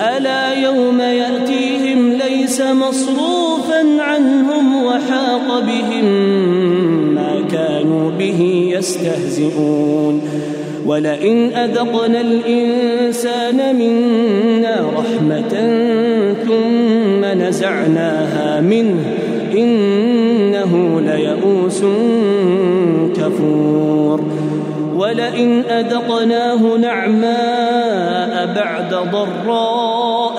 ألا يوم يأتيهم ليس مصروفا عنهم وحاق بهم ما كانوا به يستهزئون ولئن أذقنا الإنسان منا رحمة ثم نزعناها منه إنه ليئوس كفور ولئن أذقناه نعماء بعد ضرّاء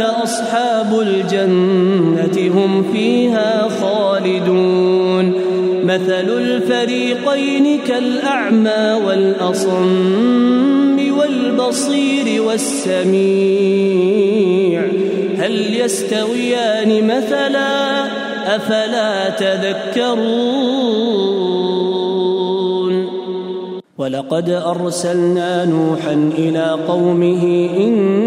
أولئك أصحاب الجنة هم فيها خالدون مثل الفريقين كالأعمى والأصم والبصير والسميع هل يستويان مثلا أفلا تذكرون ولقد أرسلنا نوحا إلى قومه إن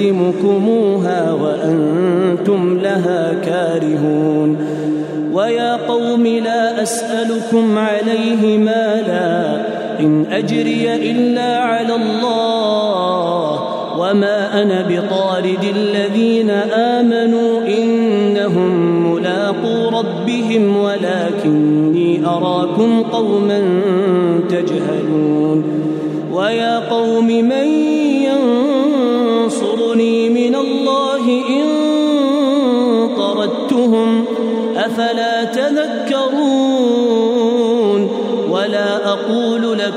يلزمكموها وأنتم لها كارهون ويا قوم لا أسألكم عليه مالا إن أجري إلا على الله وما أنا بطارد الذين آمنوا إنهم ملاقو ربهم ولكني أراكم قوما تجهلون ويا قوم من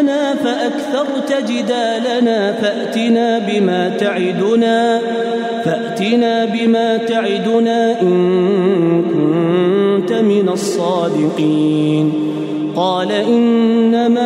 لنا فأكثرت جدالنا فأتنا بما تعدنا فأتنا بما تعدنا إن كنت من الصادقين قال إنما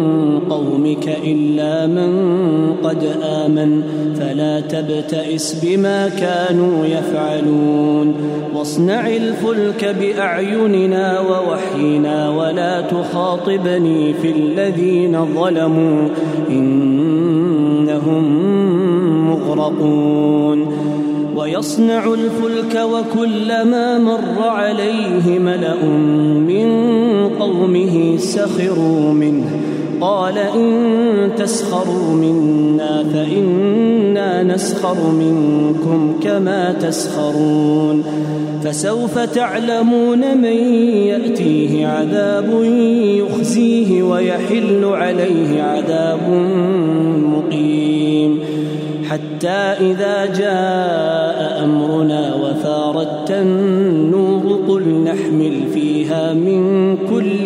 قومك إلا من قد آمن فلا تبتئس بما كانوا يفعلون واصنع الفلك بأعيننا ووحينا ولا تخاطبني في الذين ظلموا إنهم مغرقون ويصنع الفلك وكلما مر عليه ملا من قومه سخروا منه قال إن تسخروا منا فإنا نسخر منكم كما تسخرون فسوف تعلمون من يأتيه عذاب يخزيه ويحل عليه عذاب مقيم حتى إذا جاء أمرنا وفاردت النور قل نحمل فيها من كل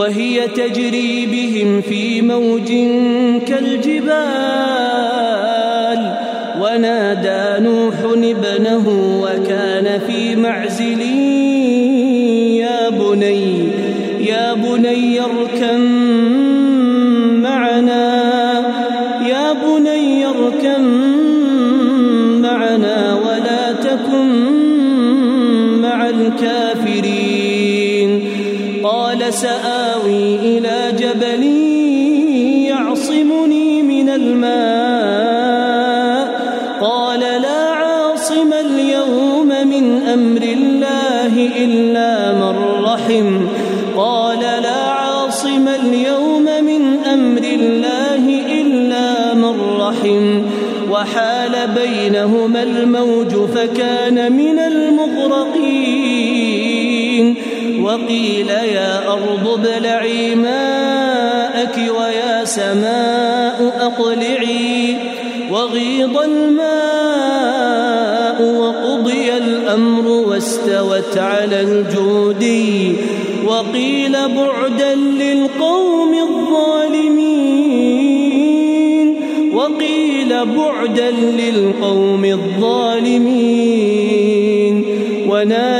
وهي تجري بهم في موج كالجبال ونادى نوح ابنه وكان في معزله وقيل يا أرض ابلعي ماءك ويا سماء أقلعي وغيض الماء وقضي الأمر واستوت على الجود وقيل بعدا للقوم الظالمين وقيل بعدا للقوم الظالمين ونادى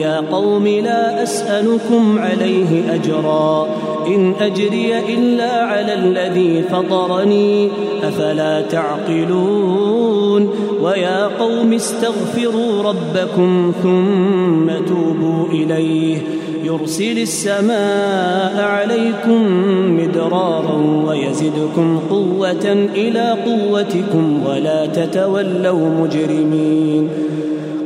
يا قوم لا أسألكم عليه أجرا إن أجري إلا على الذي فطرني أفلا تعقلون ويا قوم استغفروا ربكم ثم توبوا إليه يرسل السماء عليكم مدرارا ويزدكم قوة إلى قوتكم ولا تتولوا مجرمين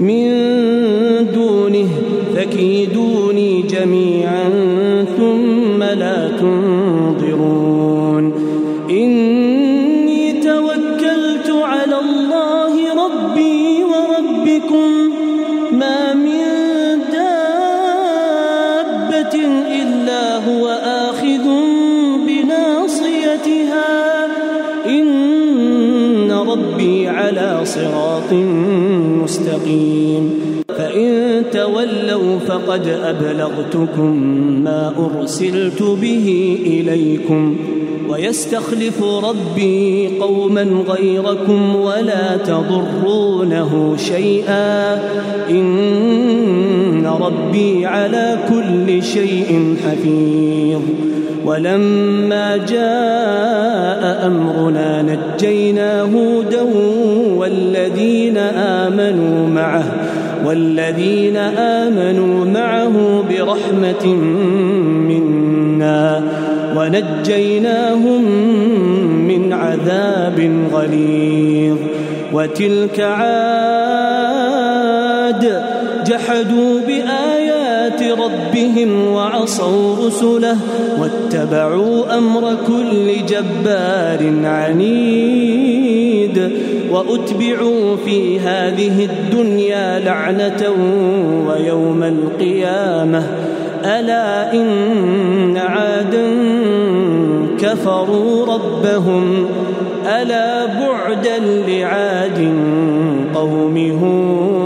من دونه فكيدوني جميعا ثم لا تنظرون إني توكلت على الله ربي وربكم تولوا فقد أبلغتكم ما أرسلت به إليكم ويستخلف ربي قوما غيركم ولا تضرونه شيئا إن ربي على كل شيء حفيظ ولما جاء أمرنا نجينا هودا والذين آمنوا معه والذين آمنوا معه برحمة منا ونجيناهم من عذاب غليظ وتلك عاد جحدوا بآيات ربهم وعصوا رسله واتبعوا أمر كل جبار عنيد وأتبعوا في هذه الدنيا لعنة ويوم القيامة ألا إن عادا كفروا ربهم ألا بعدا لعاد قوم هود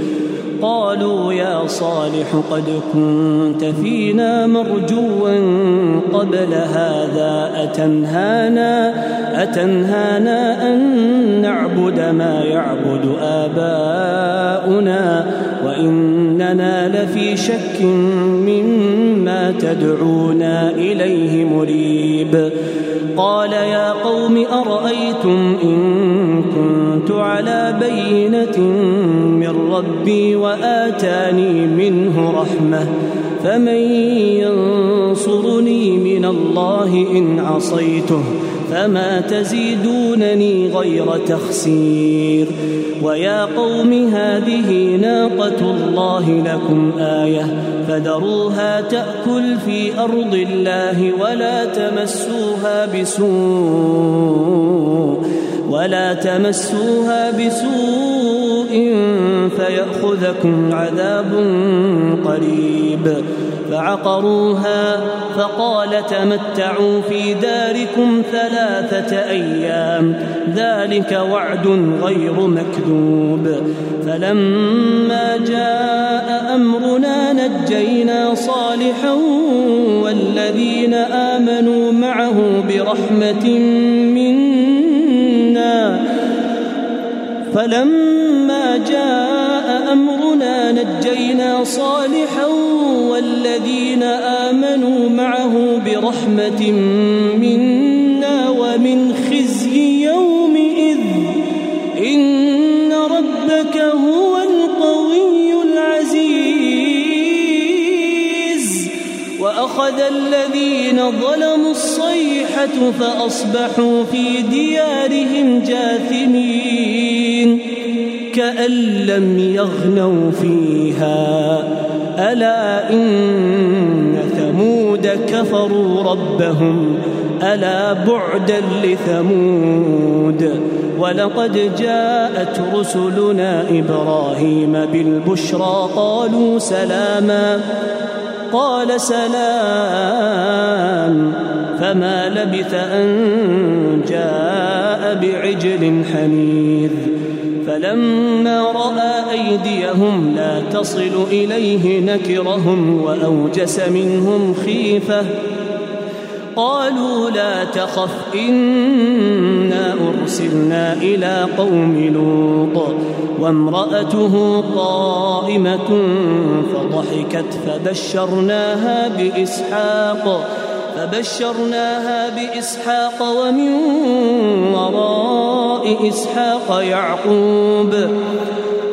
قالوا يا صالح قد كنت فينا مرجوا قبل هذا أتنهانا أتنهانا أن نعبد ما يعبد آباؤنا وإننا لفي شك مما تدعونا إليه مريب قال يا قوم أرأيتم إن كنت على بينة ربي واتاني منه رحمه فمن ينصرني من الله ان عصيته فما تزيدونني غير تخسير ويا قوم هذه ناقة الله لكم آية فذروها تأكل في أرض الله ولا تمسوها بسوء ولا تمسوها بسوء فيأخذكم عذاب قريب فعقروها فقال تمتعوا في داركم ثلاثة أيام ذلك وعد غير مكذوب فلما جاء أمرنا نجينا صالحا والذين آمنوا معه برحمة فلما جاء امرنا نجينا صالحا والذين امنوا معه برحمه منا ومن خزي يومئذ ان ربك هو القوي العزيز واخذ الذين ظلموا الصيحه فاصبحوا في ديارهم جاثمين كأن لم يغنوا فيها ألا إن ثمود كفروا ربهم ألا بعدا لثمود ولقد جاءت رسلنا إبراهيم بالبشرى قالوا سلاما قال سلام فما لبث أن جاء بعجل حنيذ فلما راى ايديهم لا تصل اليه نكرهم واوجس منهم خيفه قالوا لا تخف انا ارسلنا الى قوم لوط وامراته قائمه فضحكت فبشرناها باسحاق فبشرناها بإسحاق ومن وراء إسحاق يعقوب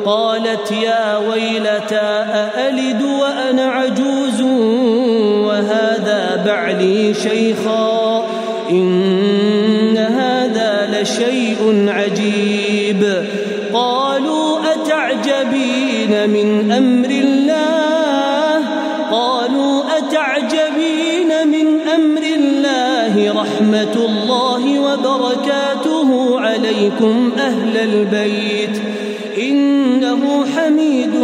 قالت يا ويلتى أألد وأنا عجوز وهذا بعلي شيخا إن هذا لشيء عجيب قالوا أتعجبين من أمر رحمة الله وبركاته عليكم أهل البيت إنه حميد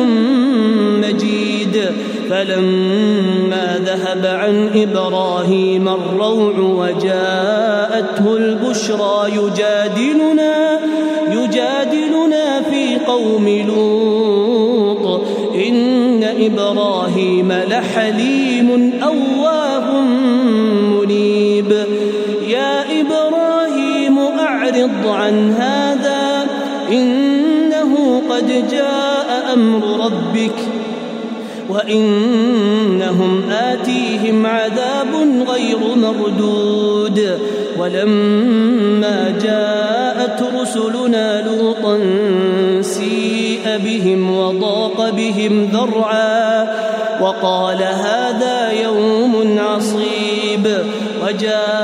مجيد فلما ذهب عن إبراهيم الروع وجاءته البشرى يجادلنا يجادلنا في قوم لوط إن إبراهيم لحليم أول أعرض عن هذا إنه قد جاء أمر ربك وإنهم آتيهم عذاب غير مردود ولما جاءت رسلنا لوطا سيء بهم وضاق بهم ذرعا وقال هذا يوم عصيب وجاء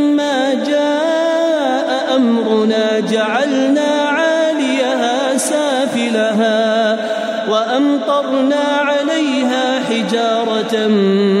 أمرنا جعلنا عاليها سافلها وأمطرنا عليها حجارة من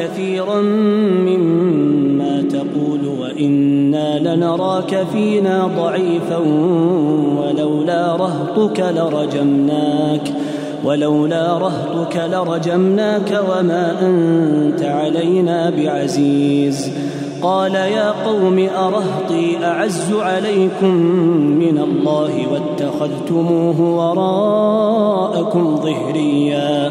كثيرا مما تقول وإنا لنراك فينا ضعيفا ولولا رهطك لرجمناك ولولا رهطك لرجمناك وما أنت علينا بعزيز قال يا قوم أرهطي أعز عليكم من الله واتخذتموه وراءكم ظهريا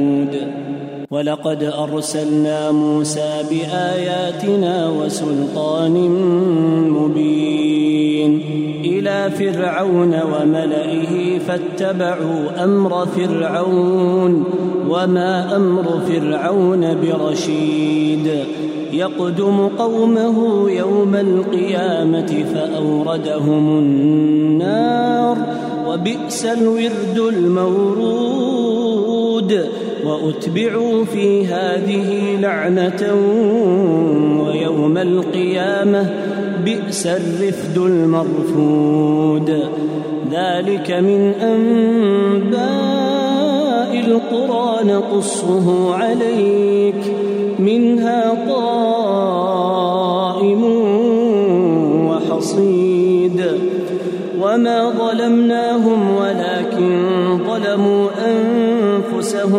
ولقد ارسلنا موسى باياتنا وسلطان مبين الى فرعون وملئه فاتبعوا امر فرعون وما امر فرعون برشيد يقدم قومه يوم القيامه فاوردهم النار وبئس الورد المورود وأتبعوا في هذه لعنة ويوم القيامة بئس الرفد المرفود ذلك من أنباء القرى نقصه عليك منها قائم وحصيد وما ظلمنا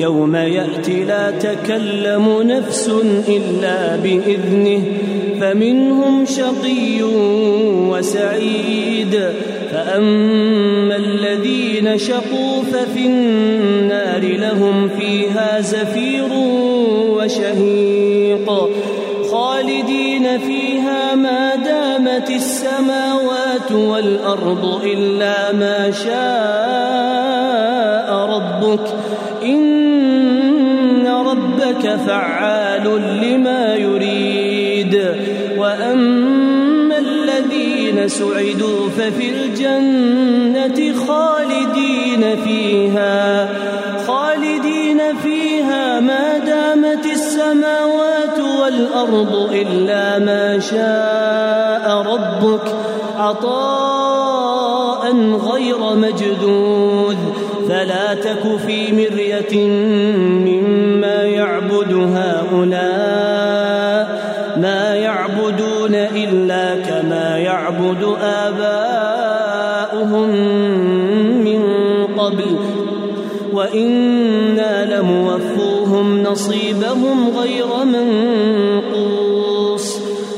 يوم ياتي لا تكلم نفس الا باذنه فمنهم شقي وسعيد فاما الذين شقوا ففي النار لهم فيها زفير وشهيق خالدين فيها ما دامت السماوات والارض الا ما شاء ربك إن ربك فعال لما يريد واما الذين سعدوا ففي الجنه خالدين فيها خالدين فيها ما دامت السماوات والارض الا ما شاء ربك عطاء غير مجدود فلا تك في مريه من هؤلاء ما يعبدون إلا كما يعبد آباؤهم من قبل وإنا لموفوهم نصيبهم غير منقوص